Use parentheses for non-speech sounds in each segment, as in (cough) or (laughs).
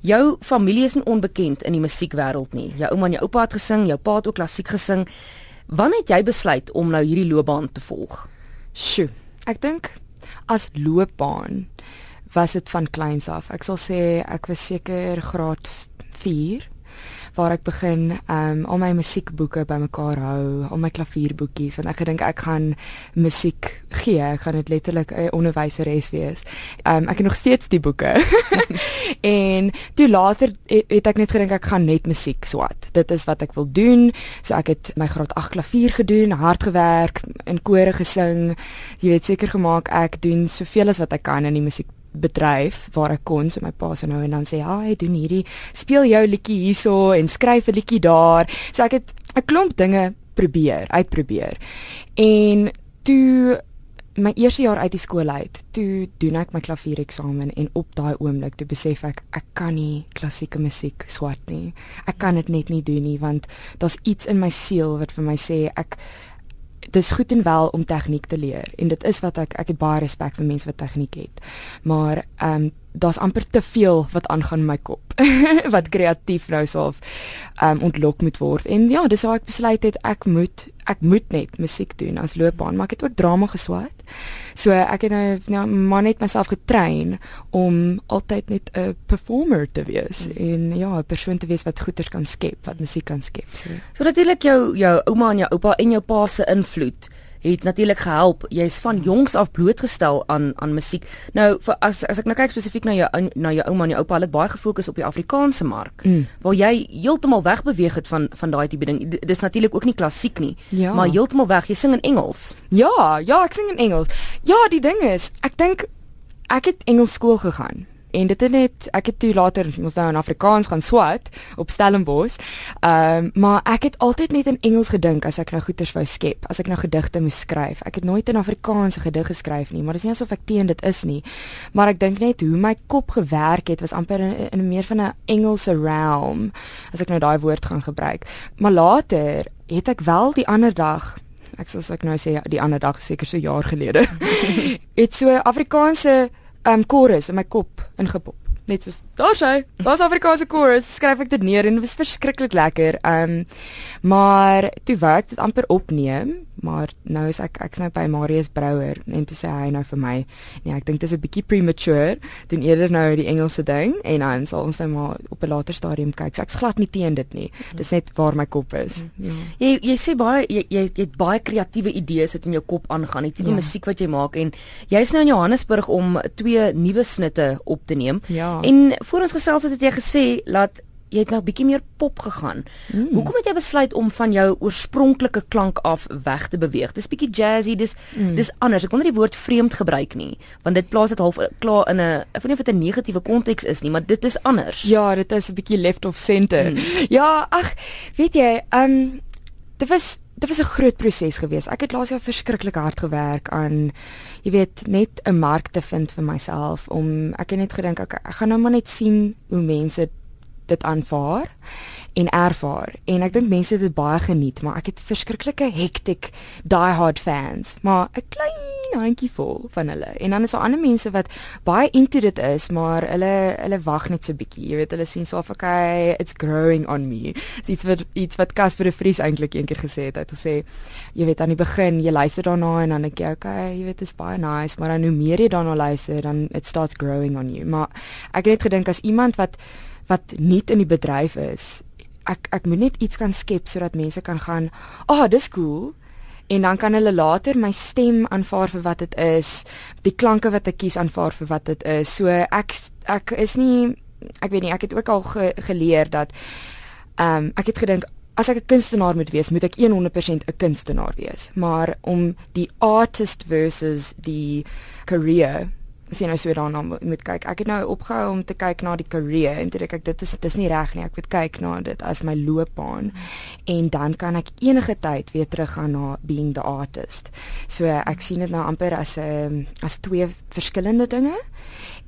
Jou familie is nie onbekend in die musiekwêreld nie. Jou ouma en jou oupa het gesing, jou pa het ook klassiek gesing. Wanneer het jy besluit om nou hierdie loopbaan te volg? Sjoe, ek dink as loopbaan was dit van kleins af. Ek sal sê ek was seker graad 4 waar ek begin um al my musiekboeke bymekaar hou, al my klavierboekies want ek gedink ek gaan musiek gee, ek gaan dit letterlik 'n onderwyseres wees. Um ek het nog steeds die boeke. (laughs) (laughs) en toe later het ek net gedink ek gaan net musiek swat. Dit is wat ek wil doen. So ek het my graad 8 klavier gedoen, hard gewerk, in kore gesing. Jy weet seker gemaak ek doen soveel as wat ek kan in die musiek bedryf waar ek kon so my pa se nou en dan sê ja, hy doen hierdie speel jou liedjie hierso en skryf 'n liedjie daar. So ek het 'n klomp dinge probeer, uitprobeer. En toe my eerste jaar uit die skool uit, toe doen ek my klaviereksamen en op daai oomblik toe besef ek ek kan nie klassieke musiek swat nie. Ek kan dit net nie doen nie want daar's iets in my siel wat vir my sê ek dis goed en wel om tegniek te leer en dit is wat ek ek het baie respek vir mense wat tegniek het. Maar ehm um, daar's amper te veel wat aangaan in my kop (laughs) wat kreatief nou soof ehm um, ontlok moet word. En ja, dis hoe ek besluit het ek moet ek moet net musiek doen as loopbaan, maar ek het ook drama geswat. So ek het nou nou maar net myself getrein om altyd net 'n performer te wees mm. en ja, 'n persoon te wees wat goeders kan skep, wat musiek kan skep. So, so natuurlik jou jou ouma en jou oupa en jou pa se invloed het natuurlik gehelp. Jy's van jongs af blootgestel aan aan musiek. Nou vir as as ek nou kyk spesifiek na jou na jou ouma en jou oupa, hulle het baie gefokus op die Afrikaanse mark mm. waar jy heeltemal wegbeweeg het van van daai tipe ding. Dis natuurlik ook nie klassiek nie, ja. maar heeltemal weg. Jy sing in Engels. Ja, ja, ek sing in Engels. Ja, die ding is, ek dink ek het Engels skool gegaan en dit het net ek het toe later ons nou in Afrikaans gaan swat op Stellenbosch. Ehm um, maar ek het altyd net in Engels gedink as ek nou goeters wou skep, as ek nou gedigte moes skryf. Ek het nooit in Afrikaans 'n gedig geskryf nie, maar dit is nie asof ek teen dit is nie. Maar ek dink net hoe my kop gewerk het was amper in, in meer van 'n Engelse realm as ek nou daai woord gaan gebruik. Maar later het ek wel die ander dag ek sê as ek nou sê die ander dag seker so jaar gelede. (laughs) het so Afrikaanse um chorus in my kop ingepop. Net soos daar sy, daar's Afrikaanse chorus, skryf ek dit neer en dit was verskriklik lekker. Um maar toe werk dit amper opneem maar nou is ek ek's nou by Marius Brouwer en toe sê hy nou vir my nee ek dink dit is 'n bietjie premature doen eerder nou die Engelse ding en dan sal ons nou maar op 'n later stadium kyk so ek's glad nie teen dit nie dis net waar my kop is ja. jy jy sê baie jy jy, jy het baie kreatiewe idees wat in jou kop aangaan die tipe ja. musiek wat jy maak en jy's nou in Johannesburg om twee nuwe snitte op te neem ja. en voor ons gesels het, het jy gesê laat jy het nou bietjie meer pop gegaan. Mm. Hoekom het jy besluit om van jou oorspronklike klank af weg te beweeg? Dis bietjie jazzy, dis mm. dis anders. Ek wil nie die woord vreemd gebruik nie, want dit plaas dit half klaar in 'n ek weet nie of dit 'n negatiewe konteks is nie, maar dit is anders. Ja, dit is 'n bietjie left of center. Mm. Ja, ag, weet jy, ehm um, dit was dit was 'n groot proses geweest. Ek het laas jaar verskriklik hard gewerk aan jy weet net 'n mark te vind vir myself om ek het net gedink ek, ek gaan nou maar net sien hoe mense dit aanvaar en ervaar. En ek dink mense het dit baie geniet maar ek het verskriklike hectic die hard fans maar 'n klein handjie vol van hulle. En dan is daar ander mense wat baie into dit is maar hulle hulle wag net so bietjie. Jy weet hulle sien so of okay it's growing on me. Iets wat iets wat Casper de Vries eintlik eendag gesê het. Hy het gesê jy weet aan die begin jy luister daarna en dan dink jy okay jy weet dit is baie nice maar dan hoe meer jy daarna luister dan it starts growing on you. Maar ek het net gedink as iemand wat wat nie in die bedryf is. Ek ek moet net iets kan skep sodat mense kan gaan, "Ag, oh, dis cool." En dan kan hulle later my stem aanvaar vir wat dit is, die klanke wat ek kies aanvaar vir wat dit is. So ek ek is nie ek weet nie, ek het ook al ge, geleer dat ehm um, ek het gedink as ek 'n kunstenaar moet wees, moet ek 100% 'n kunstenaar wees. Maar om die artist versus die career as jy nou so daarna moet kyk. Ek het nou opgehou om te kyk na die career en toe ek dit is dis nie reg nie. Ek moet kyk na dit as my loopbaan en dan kan ek enige tyd weer teruggaan na being the artist. So ek sien dit nou amper as 'n ehm, as twee verskillende dinge.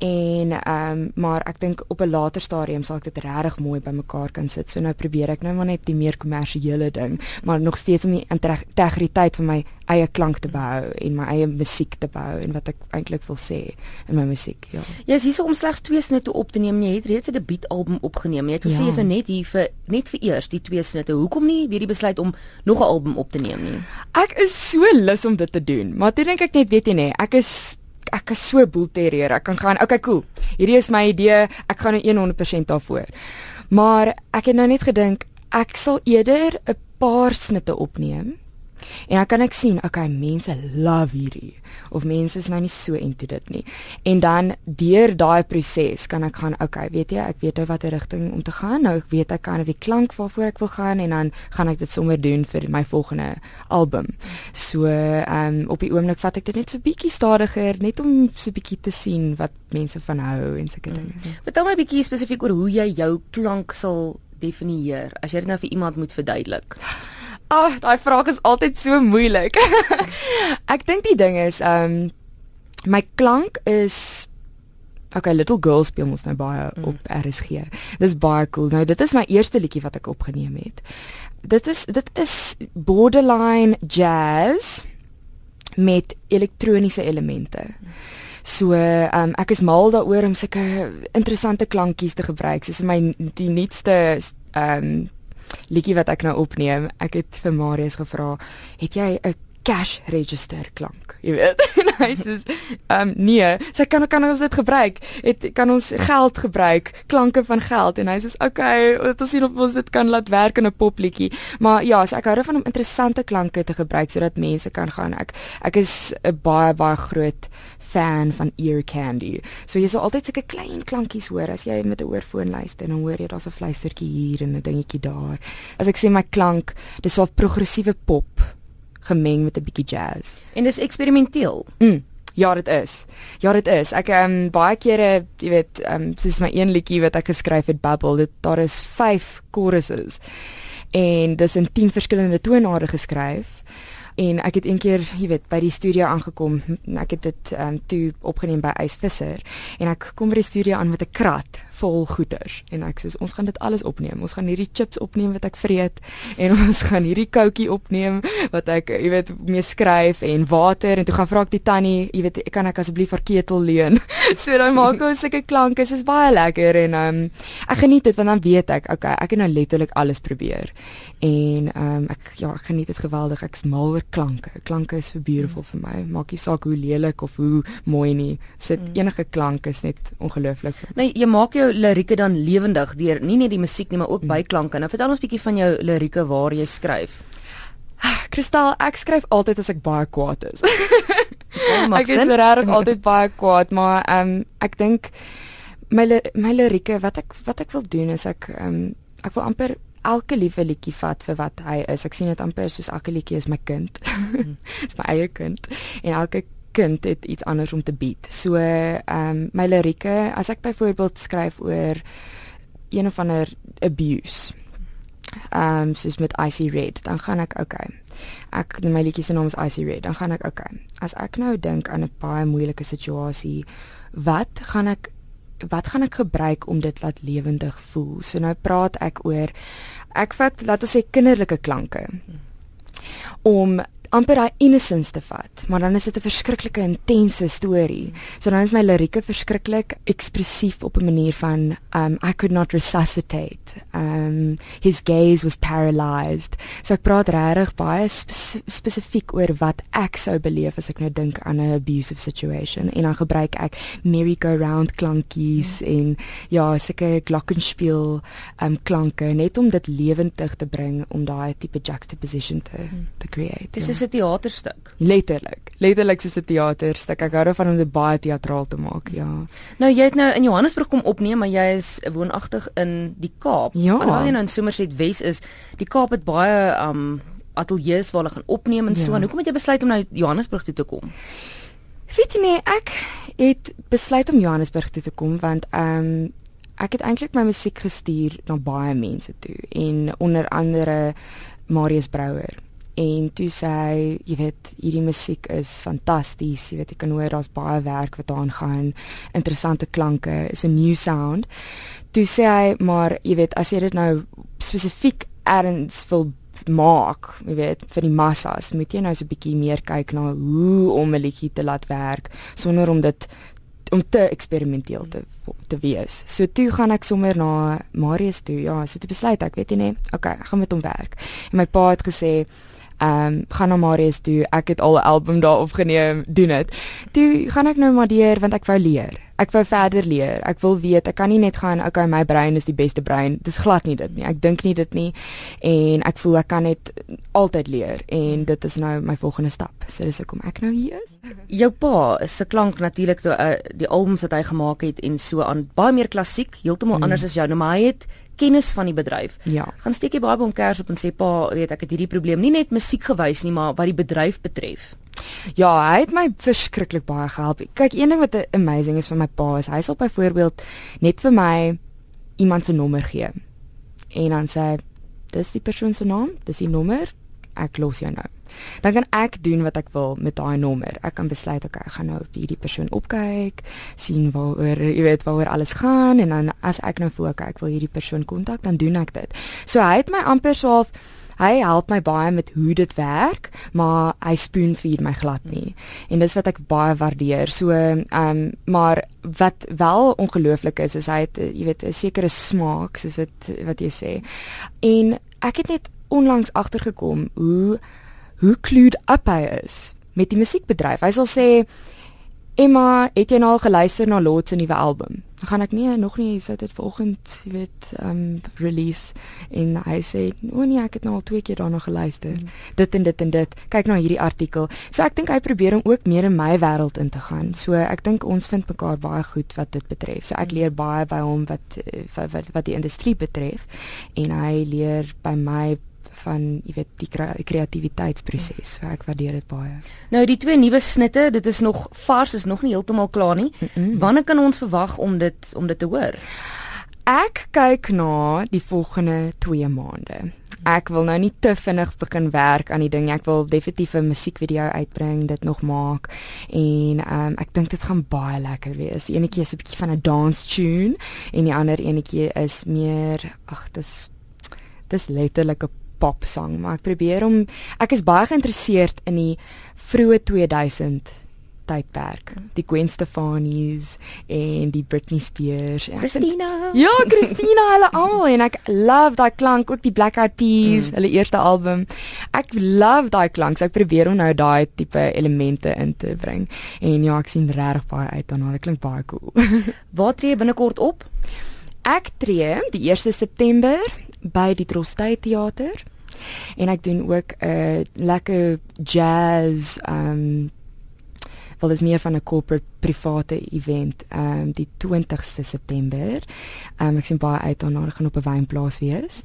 En ehm um, maar ek dink op 'n later stadium sal ek dit regtig mooi bymekaar kan sit. So nou probeer ek nou maar net die meer kommersiële ding, maar nog steeds om die integriteit van my eie klank te behou en my eie musiek te behou en wat ek eintlik wil sê in my musiek. Ja. Jy is hier om slegs twee snitte op te neem. Jy het reeds 'n debuutalbum opgeneem. Jy het gesê ja. jy's nou net hier vir net vir eers die twee snitte. Hoekom nie weer die besluit om nog 'n album op te neem nie? Ek is so lus om dit te doen. Maar toe dink ek net, weet jy nê, ek is ek is so boelterrier. Ek kan gaan, okay, cool. Hierdie is my idee. Ek gaan nou 100% daarvoor. Maar ek het nou net gedink ek sal eerder 'n paar snitte opneem En dan kan ek sien, okay, mense love hierdie of mense is nou nie so into dit nie. En dan deur daai proses kan ek gaan, okay, weet jy, ek weet nou watter rigting om te gaan. Nou ek weet ek kan die klank waarvoor ek wil gaan en dan gaan ek dit sommer doen vir my volgende album. So, ehm um, op die oomblik vat ek dit net so bietjie stadiger, net om so bietjie te sien wat mense van hou en sulke dinge. Mm. Vertel my bietjie spesifiek oor hoe jy jou klank sal definieer as jy dit nou vir iemand moet verduidelik. Ag, oh, daai vraag is altyd so moeilik. (laughs) ek dink die ding is, ehm um, my klank is Okay, Little Girl speel ons nou baie mm. op RSG. Dis baie cool. Nou dit is my eerste liedjie wat ek opgeneem het. Dit is dit is borderline jazz met elektroniese elemente. So, ehm um, ek is mal daaroor om sulke interessante klankies te gebruik. Soos my die nuutste ehm um, liedjie wat ek nou opneem, ek het vir Marius gevra, het jy 'n cash register klank? Jy weet. (laughs) hy sê, ehm nee, sy kan kan ons dit gebruik. Het kan ons geld gebruik, klanke van geld en hy sê, "Okay, dit sien of ons dit kan laat werk in 'n popliedjie." Maar ja, so ek hou daarvan om interessante klanke te gebruik sodat mense kan gaan. Ek ek is 'n baie baie groot fan van ear candy. So jy sal altyd sulke klein klankies hoor as jy met 'n oorfoon luister en dan hoor jy daar's 'n fluistertjie hier en 'n dingetjie daar. As ek sê my klank, dis wel progressiewe pop gemeng met 'n bietjie jazz. En dis eksperimenteel. Mm. Ja, dit is. Ja, dit is. Ek ehm um, baie kere, jy weet, ehm um, soos my een liedjie wat ek geskryf het, Bubble, dit daar is 5 choruses. En dis in 10 verskillende tonare geskryf en ek het eendag, jy weet, by die studio aangekom. Ek het dit ehm um, toe opgeneem by Ysvisser en ek kom by die studio aan met 'n krat vol goeders en ek sê ons gaan dit alles opneem. Ons gaan hierdie chips opneem wat ek vreet en (laughs) ons gaan hierdie koutjie opneem wat ek, jy weet, mee skryf en water en toe gaan vra ek die tannie, jy weet, kan ek asseblief haar ketel leen? (laughs) so dan maak ons sulke klanke. Dit is baie lekker en ehm um, ek geniet dit want dan weet ek, okay, ek het nou letterlik alles probeer. En ehm um, ek ja, ek geniet dit geweldig. Ek's mal oor klanke. Klanke is so beautiful vir my. Maak nie saak hoe lelik of hoe mooi nie. Sit mm. enige klank is net ongelooflik. Nee, jy maak jou lirieke dan lewendig deur nie net die musiek nie, maar ook mm. byklanke. Nou vertel ons bietjie van jou lirieke waar jy skryf. Kristal, ek skryf altyd as ek baie kwaad is. (laughs) ek is regtig (laughs) altyd baie kwaad, maar ehm um, ek dink my my lirieke wat ek wat ek wil doen is ek ehm um, ek wil amper elke liewe liedjie vat vir wat hy is. Ek sien dit amper soos elke liedjie is my kind. Mm. (laughs) Dis my eie kind. En elke kind het iets anders om te bied. So ehm um, my lirieke, as ek byvoorbeeld skryf oor een of ander abuse. Ehm um, soos met Icy Red, dan gaan ek okay. Ek my liedjie se naam is Icy Red, dan gaan ek okay. As ek nou dink aan 'n baie moeilike situasie, wat gaan ek wat gaan ek gebruik om dit laat lewendig voel? So nou praat ek oor ek vat laat ons sê kinderlike klanke. Om amper daai innocence te vat, maar dan is dit 'n verskriklike intense storie. So dan is my lirieke verskriklik ekspressief op 'n manier van um I could not resuscitate. Um his gaze was paralyzed. So ek praat regtig baie spe spesifiek oor wat ek sou beleef as ek nou dink aan 'n abusive situation en dan gebruik ek merry-go-round klankies mm. en ja, sulke glockenspiel um klanke net om dit lewendig te bring om daai tipe juxtaposition te mm. te create. Dis ja. 'n teaterstuk. Letterlik. Letterlik soos 'n teaterstuk. Ek hou daarvan om dit baie teatraal te maak, ja. Nou jy het nou in Johannesburg kom opneem, maar jy is woonagtig in die Kaap. Ja. Alhoewel jy nou in Somerset Wes is, die Kaap het baie um ateljee's waar hulle gaan opneem en ja. so. En hoekom het jy besluit om nou Johannesburg toe te kom? Weet jy nie, ek het besluit om Johannesburg toe te kom want um ek het eintlik my musiek gestuur na baie mense toe en onder andere Marius Brouwer en toe sê hy, jy weet, hierdie musiek is fantasties. Jy weet, jy kan hoor daar's baie werk wat daaraan gaan. Interessante klanke, is 'n new sound. Toe sê hy, maar jy weet, as jy dit nou spesifiek erns wil maak, jy weet, vir die massas, moet jy nou so 'n bietjie meer kyk na hoe om 'n liedjie te laat werk sonder om dit om te eksperimenteel te te wees. So toe gaan ek sommer na Marius toe. Ja, so toe besluit ek, weet jy nie, okay, ek gaan met hom werk. En my pa het gesê, ehm um, gaan na Marius toe. Ek het al 'n album daar opgeneem, doen dit. Toe gaan ek nou maar deur want ek wou leer ek wou verder leer. Ek wil weet, ek kan nie net gaan, okay, my brein is die beste brein. Dis glad nie dit nie. Ek dink nie dit nie. En ek voel ek kan net altyd leer en dit is nou my volgende stap. So dis hoekom ek nou hier is. Jou pa se klank natuurlik toe uh, die albums wat hy gemaak het en so aan baie meer klassiek, heeltemal mm. anders as jou. Nou maar hy het kennis van die bedryf. Ja. Gaan steek jy baie by hom kers op en sê pa, weet ek het hierdie probleem nie net musiek gewys nie, maar wat die bedryf betref. Ja, hy het my verskriklik baie gehelp. Kyk, een ding wat amazing is van my pa is hy sal byvoorbeeld net vir my iemand se nommer gee. En dan sê hy, dis die persoon se naam, dis die nommer, ek los jou nou. Dan kan ek doen wat ek wil met daai nommer. Ek kan besluit okay, ek gaan nou op hierdie persoon opkyk, sien waaroor, jy weet, waaroor alles gaan en dan as ek nou voel okay, ek wil hierdie persoon kontak, dan doen ek dit. So hy het my amper so half hy help my baie met hoe dit werk, maar hy spoonfeed my glad nie. En dis wat ek baie waardeer. So, ehm um, maar wat wel ongelooflik is, is hy het jy weet 'n sekere smaak soos wat wat jy sê. En ek het net onlangs agtergekom hoe hoe clued up hy is met die musiekbedryf. Hy sal sê Emma, het jy nou al geluister na Lot se nuwe album? Dan gaan ek nie nog nie sê dit vanoggend, jy weet, um release en hy sê, "O oh nee, ek het nou al twee keer daarna geluister. Mm. Dit en dit en dit. Kyk nou hierdie artikel." So ek dink hy probeer om ook meer in my wêreld in te gaan. So ek dink ons vind mekaar baie goed wat dit betref. So ek mm. leer baie by hom wat wat wat, wat die industrie betref en hy leer by my van jy weet die kreatiwiteitsproses. So ek waardeer dit baie. Nou die twee nuwe snitte, dit is nog vars, is nog nie heeltemal klaar nie. Mm -mm. Wanneer kan ons verwag om dit om dit te hoor? Ek kyk na die volgende 2 maande. Ek wil nou nie te vinnig begin werk aan die ding. Ek wil definitief 'n musiekvideo uitbring, dit nog maak en um, ek dink dit gaan baie lekker wees. Die enetjie is 'n bietjie van 'n dance tune en die ander enetjie is meer ag, dis dis letterlik 'n popsang, maar ek probeer om ek is baie geïnteresseerd in die vroeë 2000 tydperk. Die Gwen Stefani's en die Britney Spears. Christina. Ja, Christina hulle almal en ek love daai klank, ook die Black Eyed Peas, mm. hulle eerste album. Ek love daai klank. So ek probeer om nou daai tipe elemente in te bring. En ja, ek sien regtig baie uit daarna. Dit klink baie cool. (laughs) Waar tree jy binnekort op? Ek tree die 1 September by die Trostay Theater en ek doen ook 'n uh, lekker jazz um wel is meer van 'n corporate private event um die 20ste September. Um ek sien baie uit daarna gaan op 'n wynplaas wees.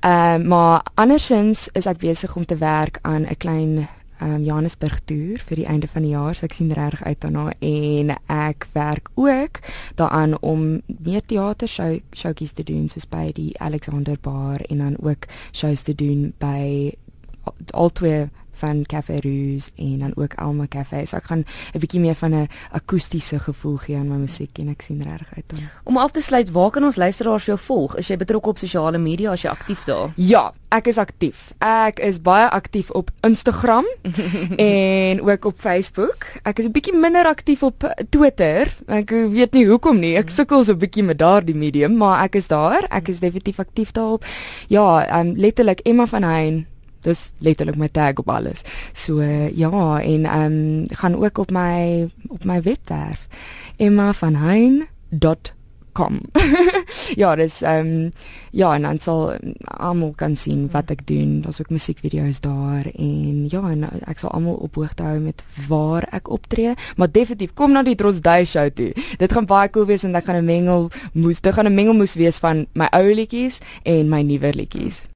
Um maar andersins is ek besig om te werk aan 'n klein um, Johannesburg toer vir die einde van die jaar. So ek sien regtig uit daarna en ek werk ook daaraan om meer teater show showtjies te doen soos by die Alexander Bar en dan ook shows te doen by altwee van Café Ruse en dan ook Alma Café. So ek gaan 'n bietjie meer van 'n akoestiese gevoel gee aan my musiek en ek sien regtig uit daarna. Om af te sluit, waar kan ons luisteraars jou volg? Is jy betrokke op sosiale media? As jy aktief daar? Ja, ek is aktief. Ek is baie aktief op Instagram (laughs) en ook op Facebook. Ek is 'n bietjie minder aktief op Twitter. Ek weet nie hoekom nie. Ek sukkel so 'n bietjie met daardie medium, maar ek is daar. Ek is definitief aktief daarop. Ja, um, letterlik Emma van Hein dis letterlik my tag op alles. So ja, en ehm um, gaan ook op my op my webwerf emmavanhein.com. (laughs) ja, dis ehm um, ja, en dan sal almal kan sien wat ek doen. Daar's ook musiekvideo's daar en ja, en ek sal almal op hoogte hou met waar ek optree, maar definitief kom na die Trosday show toe. Dit gaan baie cool wees en ek gaan 'n mengel moes, dit gaan 'n mengel moes wees van my ou liedjies en my nuwer liedjies.